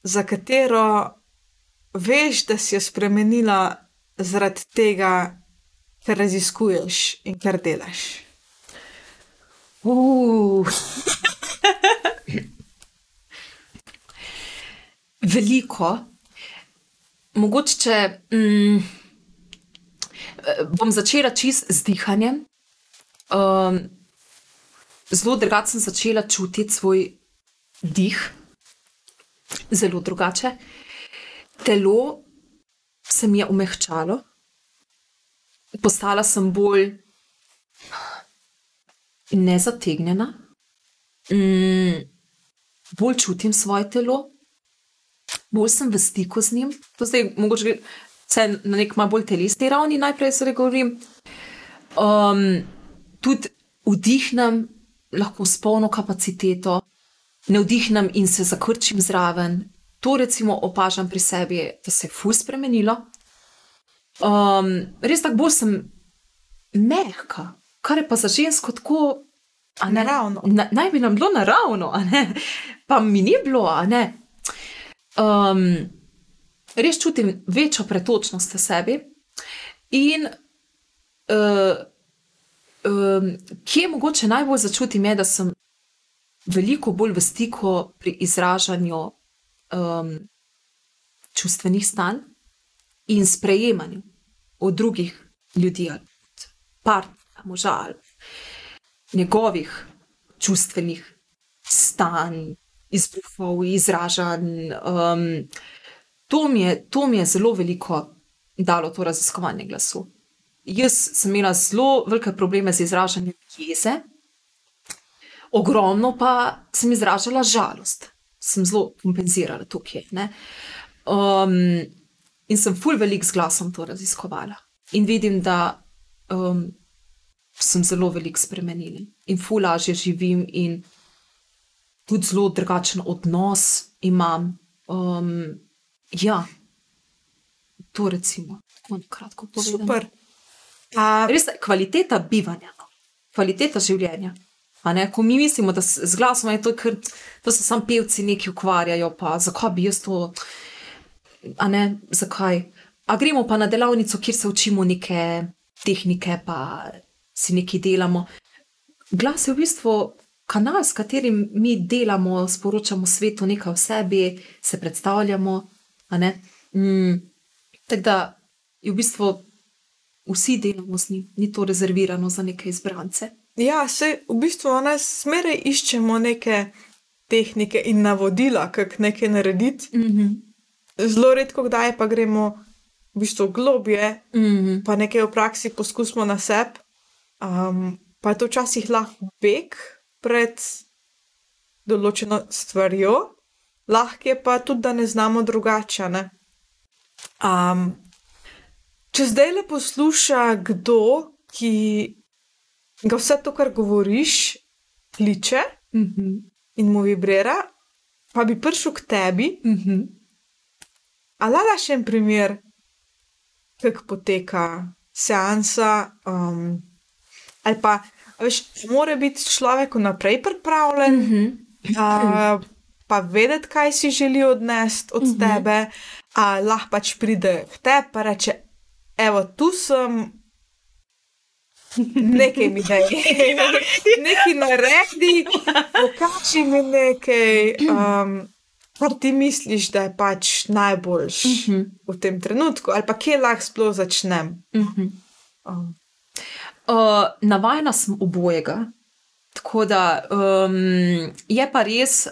za katero veš, da si jo spremenila zaradi tega, ker raziskuješ in ker delaš. Uh. Veliko, mogoče če, mm, bom začela čist z dihanjem. Um, zelo drugače sem začela čutiti svoj dih, zelo drugače. Telo se mi je umehčalo, postala sem bolj nezategnjena, mm, bolj čutim svoje telo, bolj sem v stiku z njim. To zdaj mogoče vse na nek malo bolj telesni ravni, najprej se govorim. Um, tudi vdihnem lahko s polno kapaciteto, ne vdihnem in se zakrčim zraven. To recimo opažam pri sebi, da se je ful spremenilo. Um, res tako bolj sem mehka, kar je pa za žensko tako. ne, Naravno. Na, naj bi nam bilo naravno, pa mi ni bilo. Um, res čutim večjo pretočnost v sebi. In uh, um, kje mogoče najbolj začutim, je, da sem veliko bolj v stiku pri izražanju um, čustvenih stanj in sprejemanju od drugih ljudi, ali od partnerja, moža, ali njegovih čustvenih stanj, izbruhov, izražanj. Um, to, mi je, to mi je zelo veliko dalo to raziskovanje glasu. Jaz sem imela zelo velike probleme z izražanjem jeze, ogromno pa sem izražala žalost, sem zelo kompenzirala tukaj. ne. Um, in sem ful velik z glasom to raziskovala. In vidim, da um, sem zelo veliko spremenila in ful lažje živim, in tudi zelo drugačen odnos imam. Um, ja, to recimo, tako na kratko povedano. Super. A, Res kvaliteta bivanja, no. kvaliteta življenja. Ko mi mislimo, da z glasom je to, ker to se sam pevci neki ukvarjajo, pa zakaj bi jaz to, a ne, zakaj. A gremo pa na delavnico, kjer se učimo neke tehnike, pa si nekaj delamo. Glas je v bistvu kanal, s katerim mi delamo, sporočamo svetu nekaj o sebi, se predstavljamo. Mm, tako da je v bistvu vsi delamo z njim, ni to rezervirano za neke izbrance. Ja, se v bistvu nas smeraj iščemo neke tehnike in navodila, kako nekaj narediti. Mm -hmm. Zelo redko kdaj pa gremo v bistvu globje, Mm -hmm. pa nekaj v praksi poskusimo na sebi. Um, pa je to včasih lahko beg pred določeno stvarjo, lahko je pa tudi, da ne znamo drugače. Ne? Um, če zdaj le posluša kdo, ki ga vse to, kar govoriš, kliče Mm -hmm. in mu vibrira, pa bi prišel k tebi, Mm -hmm. ali daš en primer, kako poteka seansa. Um, ali pa, veš, mora biti človek vnaprej pripravljen, Mm -hmm. uh, pa vedeti, kaj si želi odnesti od Mhm. tebe, a lahko pač pride k tebi in reče: Evo, tu sem. Nekaj mi da je, nekaj naredi, pokaži mi nekaj, um, kar ti misliš, da je pač najboljš Mhm. v tem trenutku, ali pa kje lahko sploh začnem. Mm -hmm. Um, Uh, navajena sem obojega. Tako da um, je pa res, uh,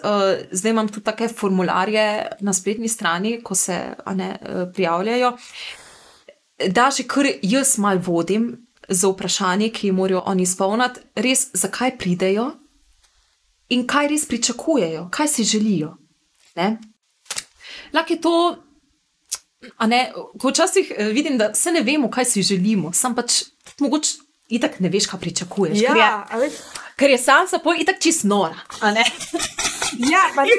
zdaj imam tudi take formularje na spletni strani, ko se ne, uh, prijavljajo, da že kar jaz mal vodim za vprašanje, ki jih morajo oni izpolniti, res zakaj pridejo in kaj res pričakujejo, kaj si želijo. Lahko je to. A ne, ko včasih eh, vidim, da se ne vemo, kaj si želimo, sam pač mogoče itak ne veš, kaj pričakuješ. ker je- ja, Ker je sam sa pol itak čist nora. ja, pa ne,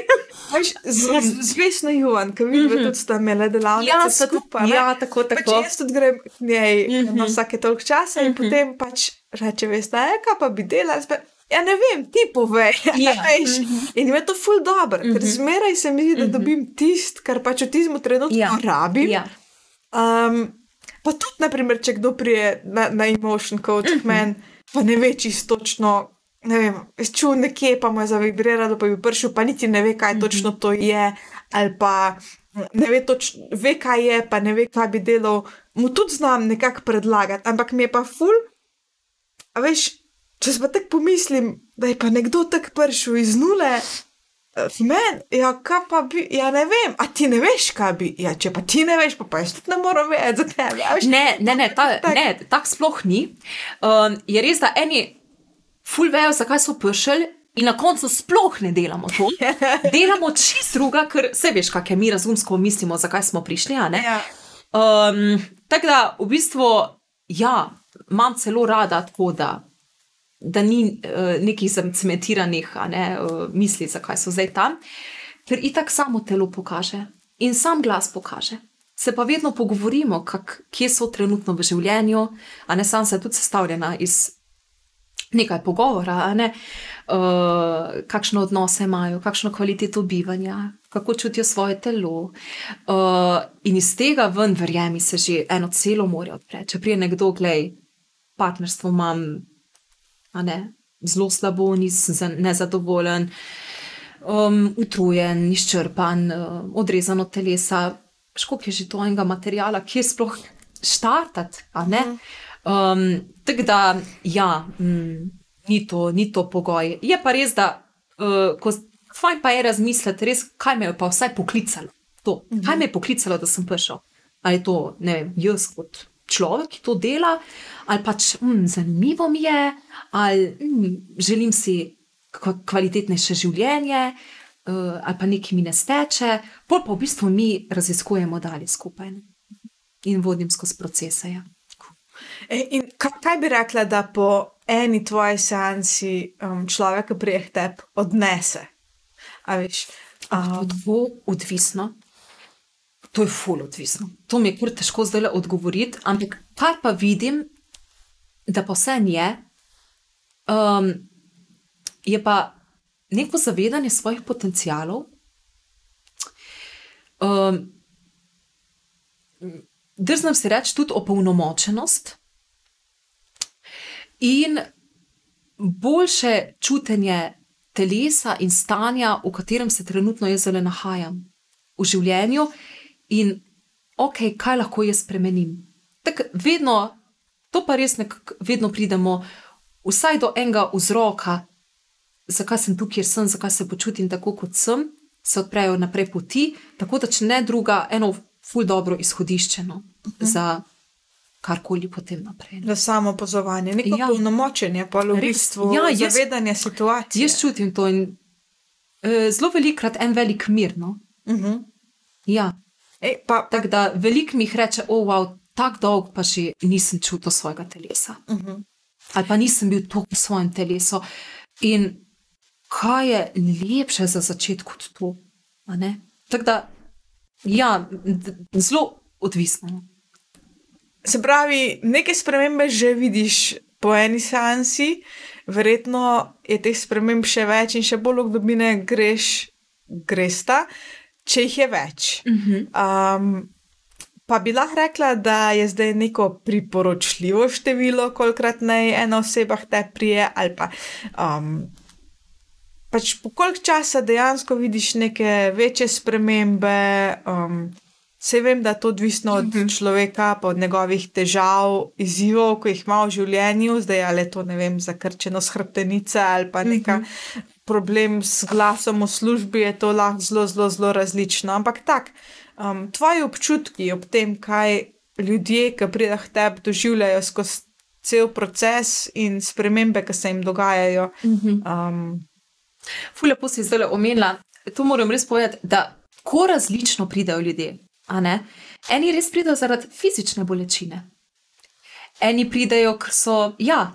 veš, z- z- zvestno Juan, ki vidim, da tudi sta imela delavnice Mhm. Ja, skupaj. ja, tako, Pač tako. jaz tudi grem k njej Mhm. na vsake toliko časa in potem pač reče, veste, e, kaj pa bi delala. Pa, Ja, ne vem, ti povej. Ja. veš. In je to ful dobro, ker Mhm. zmeraj se mi zdi, da dobim tist, kar pač v tistem trenutku Ja. rabim. Ja. Um, pa tudi, naprimer, če kdo prije na, na emotion coach, uh -huh. men, pa ne ve čisto točno. Ne vem, čutil nekje, pa mu je zavibriralo, pa bi prišel, pa niti ne ve, kaj -huh. točno to je, ali pa ne ve, točno, ve, kaj je, pa ne ve, kaj bi delal. Mu tudi znam nekako predlagati, ampak mi je pa ful. A veš, če si pa tako pomislim, da je pa nekdo tako prišel iz nule. Men, ja, kaj pa bi, ja, ne vem, a ti ne veš, kaj bi. Ja, če pa ti ne veš, pa, pa jaz tudi ne morem vedeti za tebe. Ne, ne, ne, ta, Tak. ne tako sploh ni. Um, je res, da eni ful vejo, zakaj so prišli. In na koncu sploh ne delamo to. Delamo čist druga, ker se veš, kaj mi razumsko mislimo, zakaj smo prišli. Ja. Um, tako da, v bistvu, ja, imam celo rada tako, da, da ni uh, nekih zacementiranih ne, uh, misli, zakaj so zdaj tam, ker itak samo telo pokaže in sam glas pokaže. Se pa vedno pogovorimo, kak, kje so trenutno v življenju, a ne sam se tudi sestavljena iz nekaj pogovora, ne, uh, kakšne odnose imajo, kakšno kvaliteto bivanja, kako čutijo svoje telo. Uh, in iz tega ven, verjemi se, že eno celo more odpreti. Če prije nekdo, gledaj, partnerstvo imam, a ne, zelo slabo, nisem nezadovoljen, um, utrujen, izčrpan, uh, odrezan od telesa. Škop je že to enega materijala, kje sploh štartati, ne. Um, Tako da, ja, mm, ni, to, ni to pogoj. Je pa res, da uh, ko, fajn pa je razmisliti, res, kaj me je pa vsaj poklicalo. To, kaj me je poklicalo, da sem prišel. Ali je to, ne vem, jaz kot človek, ki to dela, ali pač mm, zanimivo mi je, ali mm, želim si kva- kvalitetnejše življenje, uh, ali pa nekaj mi ne steče, pol pa v bistvu mi raziskujemo dalje skupaj ne. in vodim skozi procese. Ja. E, in kaj, bi rekla, da po eni tvoji seansi um, človek, ki prije tebi, odnese? A veš, Um, je odvisno. To je ful odvisno. To mi je kar težko zdaj odgovoriti, ampak kar pa vidim, da pa vse je, um, je pa neko zavedanje svojih potencialov. Um, Drznem si reči tudi opolnomočenost in boljše čutenje telesa in stanja, v katerem se trenutno jaz zdaj nahajam v življenju, in ok, kaj lahko jaz spremenim. Tako vedno, to pa res nekako vedno pridemo, vsaj do enega vzroka, zakaj sem tukaj, kjer sem, zakaj se počutim tako, kot sem, se odprejo naprej poti, tako da če ne druga, eno ful dobro izhodišče no, uh -huh. za karkoli potem naprej. no. Za samo opazovanje, neko Ja. polnomočenje, pa v bistvu Ja, ja, jaz- zavedanje situacije. Jaz čutim to in uh, zelo velikrat en velik mir. No? Uh -huh. Ja, Ej, pa, tako da veliko mi jih reče, o, oh, wow, tako dolgo pa že nisem čutil svojega telesa. uh -huh. ali pa nisem bil tako v svojem telesu. In kaj je lepše za začetek kot to? Tako da, ja, zelo odvisno. Se pravi, neke spremembe že vidiš po eni seansi, verjetno je teh sprememb še več in še bolj v globine greš, gresta, če jih je več. Um, pa bi lahko rekla, da je zdaj neko priporočljivo število, kolikrat naj ena oseba te prije, ali pa um, pač po koliko časa dejansko vidiš neke večje spremembe. Um, Vse vem, da je to odvisno od človeka, pa od njegovih težav, izzivov, ki jih ima v življenju, zdaj ali to ne vem, zakrčenost hrbtenice ali pa neka problem s glasom v službi, je to lahko zelo, zelo, zelo različno. Ampak tak, um, tvoji občutki ob tem, kaj ljudje, ki pridejo k tebi, doživljajo skozi cel proces in spremembe, ki se jim dogajajo. Um, Ful, lepo si zdaj omenila. To moram res povedati, da tako različno pridejo ljudje. Eni res pridejo zaradi fizične bolečine, eni pridejo, ker so, ja,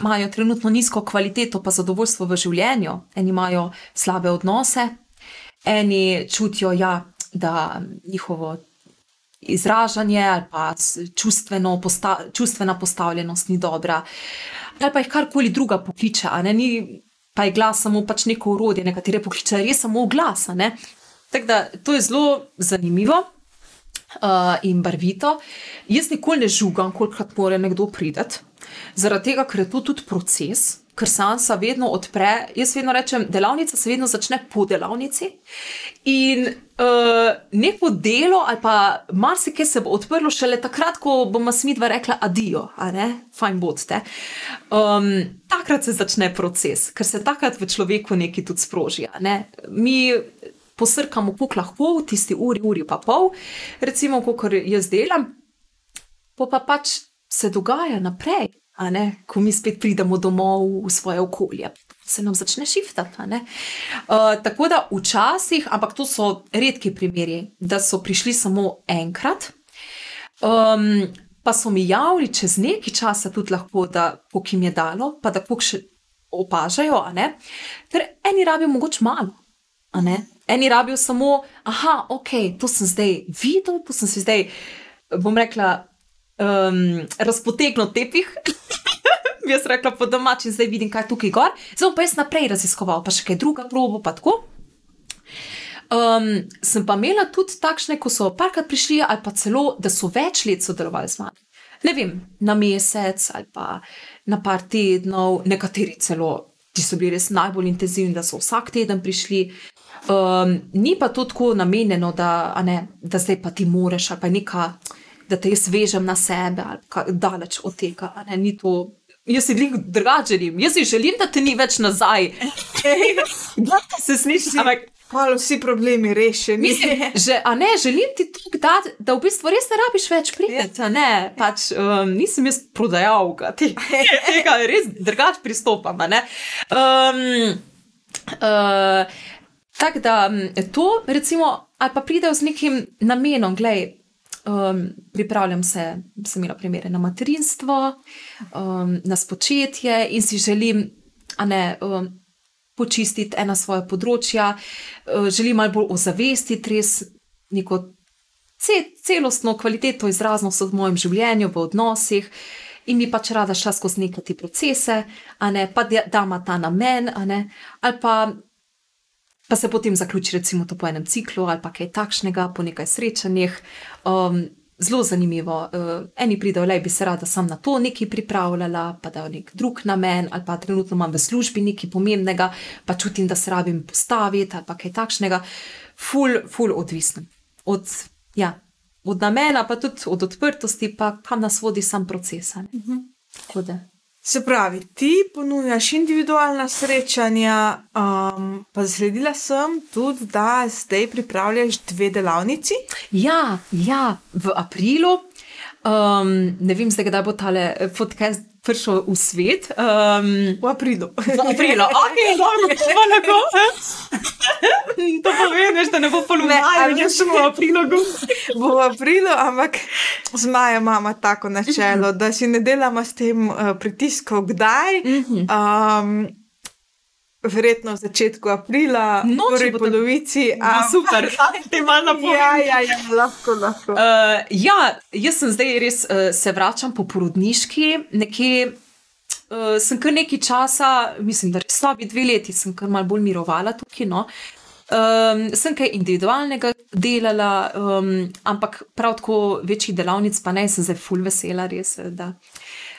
imajo trenutno nizko kvaliteto, pa zadovoljstvo v življenju, eni imajo slabe odnose, eni čutijo, ja, da njihovo izražanje ali pa posta, čustvena postavljenost ni dobra, ali pa jih karkoli druga pokliče, a ne? Ni. Pa je glas samo pač neko urodje, nekatere pokliče res samo glas. Tako da to je zelo zanimivo uh, in barvito. Jaz nikoli ne žugam, kolikrat mora nekdo priti, zaradi tega, ker je to tudi proces, ker sansa vedno odpre. Jaz vedno rečem, delavnica se vedno začne po delavnici. In uh, neko delo, ali pa marsikaj se bo odprlo šele takrat, ko bomo smidva rekla adijo, a ne, fajn bodite. Um, takrat se začne proces, ker se takrat v človeku nekaj tudi sproži. Ne? Mi posrkamo, kako lahko v tisti uri, uri pa pol, recimo, kot jaz delam, pa pa pač se dogaja naprej. Ko mi spet pridemo domov v svoje okolje, se nam začne šiftati. Uh, tako da včasih, ampak to so redki primeri, da so prišli samo enkrat. Um, pa so mi javili čez nekaj časa tudi lahko, da koliko jim je dalo, pa da koliko še opažajo. Ker eni rabijo mogoče malo. Eni rabijo samo, aha, ok, to sem zdaj videl, to sem si zdaj, bom rekla, um, razpotegnil tepih. Bi jaz rekla po domači, zdaj vidim, kaj je tukaj gor, zdaj pa jaz naprej raziskoval, pa še kaj druga probo, pa tako. Um, sem pa imela tudi takšne, ko so parkrat prišli, ali pa celo, da so več let sodelovali z mano. Ne vem, na mesec ali pa na par tednov, nekateri celo, ti so bili res najbolj intenzivni, da so vsak teden prišli. Um, ni pa to tako namenjeno, da, ne, da zdaj pa ti moreš, ali pa neka, da te jaz vežem na sebe, ali daleč od tega. Ne, ni to. Jaz si jih drugače želim, jaz si želim, da te ni več nazaj. Da se sliši, ampak Hvala, vsi problemi rešeni. Mislim, že, a ne, želim ti to dati, da v bistvu res ne rabiš več priti. a Ne, pač, um, nisem jaz prodajalka, te- tega res drugače pristopam. Um, uh, Tako da m, to, recimo, ali pa pridejo z nekim namenom, gledaj. Um, pripravljam se, sem imela primere na materinstvo, um, na spočetje in si želim, ne, um, počistiti ena svoja področja, uh, želim malo bolj ozavestiti res neko ce, celostno kvaliteto izraznost v mojem življenju, v odnosih. In mi pač rada šla skozi neke te procese, ne pa da ima ta namen, ne, ali pa, pa se potem zaključi, recimo, to po enem ciklu ali pa kaj takšnega, po nekaj srečanjih. Um, zelo zanimivo. Uh, eni pridejo, le bi se rada sam na to nekaj pripravljala, pa da je nek drug namen, ali pa trenutno imam v službi nekaj pomembnega, pa čutim, da se rabim postaviti ali pa kaj takšnega. Ful, ful odvisno. Od, ja, od namena, pa tudi od odprtosti, pa kam nas vodi sam proces. ne. Tako da. Se pravi, ti ponujaš individualna srečanja, um, pa zasledila sem tudi, da zdaj pripravljaš dve delavnici. Ja, ja, v aprilu, um, ne vem zdaj, kdaj bo tale podcast prišel v svet. Um, V aprilu. v aprilu, ok, dobro, če pa lahko. To poveš, da ne bo Ne, polovina, ali ali še v aprilu. Bo v aprilu, ampak z Maja imamo tako načelo, da si ne delamo s tem uh, pritiskov, kdaj. Um, verjetno v začetku aprila, No, bo tako- polovici. A, super, ti malo na Ja, ja, ja, lahko, lahko. Uh, ja, jaz sem zdaj res uh, se vračam po porodniški, nekje. Uh, sem kar nekaj časa, mislim, da slabi dve leti, sem kar malo bolj mirovala tukaj. No. Um, sem kaj individualnega delala, um, ampak prav tako večjih delavnic, pa ne, sem zdaj full vesela, res, da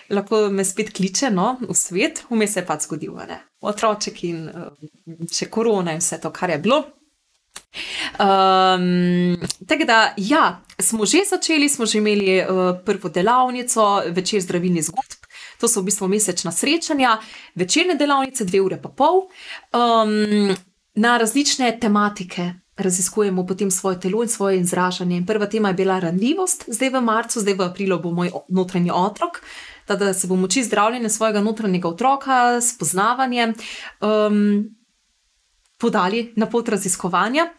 lahko me spet kliče no, v svet, vmes je pač zgodilo, ne. otroček in uh, še korona in vse to, kar je bilo. Um, tako da, ja, smo že začeli, smo že imeli uh, prvo delavnico, večer zdravilnih zgodb. To so v bistvu mesečna srečanja, večerne delavnice, dve ure pa pol, um, na različne tematike. Raziskujemo potem svoje telo in svoje izražanje. Prva tema je bila ranljivost, zdaj v marcu, zdaj v aprilu bo moj notranji otrok, da, da se bomo učili zdravljenja svojega notranjega otroka, spoznavanje. Um, podali na pot raziskovanja.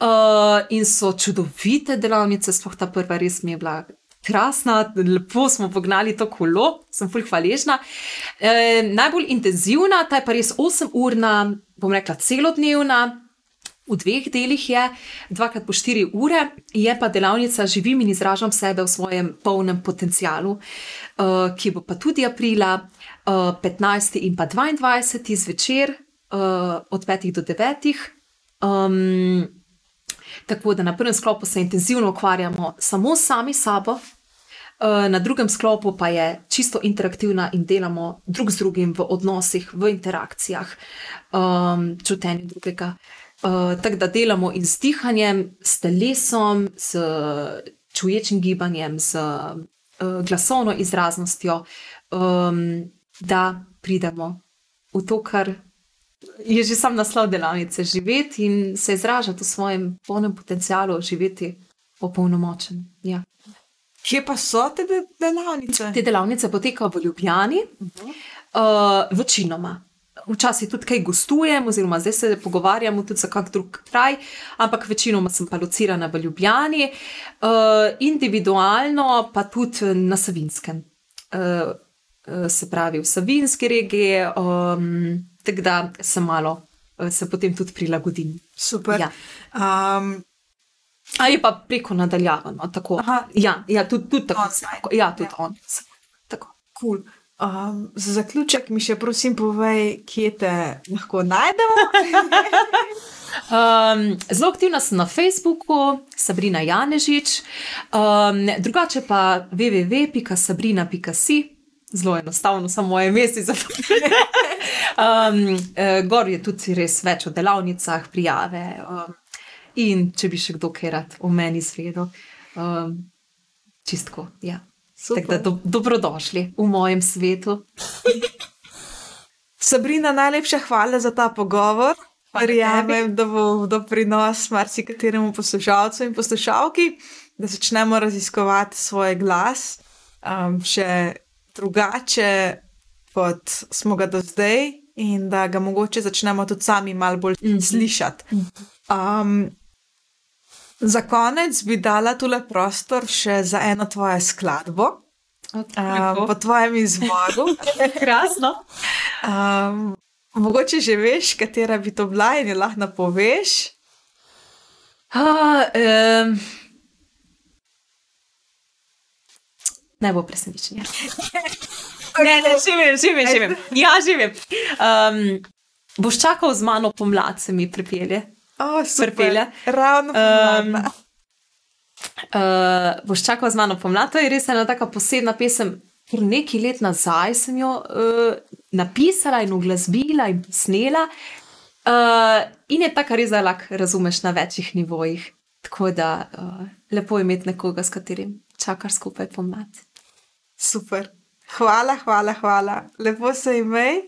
Uh, in so čudovite delavnice, sploh ta prva, res mi je bila krasna, lepo smo pognali to kolo, sem fulj hvaležna. E, najbolj intenzivna, ta je pa res 8-urna, bom rekla celodnevna. V dveh delih je, dvakrat po štiri ure, je pa delavnica Živim in izražam sebe v svojem polnem potencialu, uh, ki bo pa tudi aprila, uh, 15. in pa 22. zvečer, uh, od 5 do 9. Um, tako da na prvem sklopu se intenzivno ukvarjamo samo sami s sabo, na drugem sklopu pa je čisto interaktivna in delamo drug z drugim v odnosih, v interakcijah, um, čutenju drugega. Uh, tako da delamo in z dihanjem, s telesom, s čuječim gibanjem, z uh, glasovno izraznostjo, um, da pridemo v to, kar je že sam naslov delavnice, živeti in se izražati v svojem polnem potencialu, živeti opolnomočen. Ja. Kje pa so te de- delavnice? Te delavnice potekajo v Ljubljani, uh, večinoma. Včasih tudi kaj gostujem, oziroma zdaj se pogovarjamo tudi za kak drug kraj, ampak večinoma sem pa locirana v Ljubljani, uh, individualno pa tudi na Savinskem. Uh, se pravi v Savinski regiji, um, tako da se malo, se potem tudi prilagodim. Super. Ja. Um, Ali pa preko nadaljavano, tako. Aha. Ja, ja tudi, tudi tako. Ja, tudi Ja. on. Tako. cool. Um, za zaključek mi še prosim povej, kje te lahko najdemo. Um, zelo aktivna sem na Facebooku, Sabrina Janežič, um, drugače pa www.sabrina.si, zelo enostavno, samo moje mesto za um, uh, Gor je tudi res več o delavnicah, prijave. Um, in če bi še kdo kaj rad o meni izvedel, um, čistko. Ja. Tako da do, dobrodošli v mojem svetu. Sabrina, najlepša hvala za ta pogovor. Verjamem, da bo doprinos marsikateremu poslušalcu in poslušalki, da začnemo raziskovati svoj glas um, še drugače, kot smo ga do zdaj, in da ga mogoče začnemo tudi sami malo bolj mm -hmm. slišati. Um, za konec bi dala tule prostor še za eno tvojo skladbo. Um, po tvojem izboru. Krasno. Um, mogoče že veš, katera bi to bila in jo lahko napoveš. Ah, um, ne bo presenečenja. Ne, ne, živim, živim, živim. Ja, živim. Um, boš čakal z mano pomlad, se mi pripelje oh, pripelja. Ravno. Um, uh, boš čakal z mano pomlad, to je res ena taka posebna pesem. Ker nekaj let nazaj sem jo uh, napisala in uglasbila in snela, uh, in je tako res zelo lahko razumeš na večjih nivojih. Tako da uh, lepo je imeti nekoga, s katerim čakaš skupaj pomlad. Super. Hvala, hvala, hvala. Lepo se imej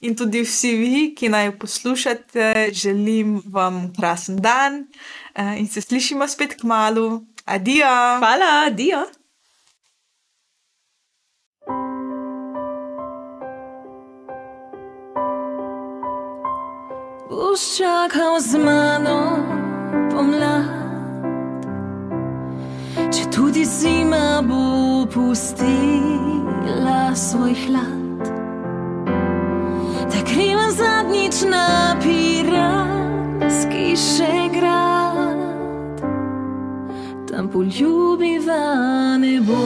in tudi vsi vi, ki naj poslušate, želim vam krasen dan eh, in se slišimo spet k malu. Adijo. Hvala, adijo. Boš čakal z mano pomlad, če tudi zima bo pustila svoj hlad da krivam zadnjič na piratski še grad, tam poljubiva nebo.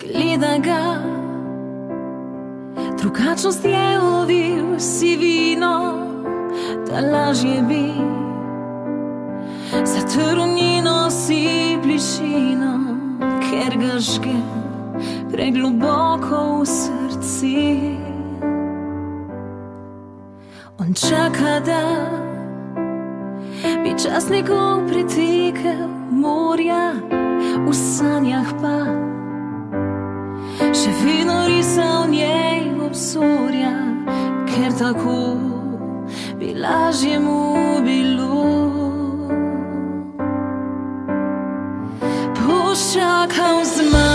Gleda ga, drugačnost je ovil sivino, da lažje bi zatrl njeno si plišino ker ga žge pregloboko v srcih. On čaka, da bi čas njegov pritekel morja, v sanjah pa še vedno risal njej obzorja, ker tako bi lažje mu bilo. 下康斯曼。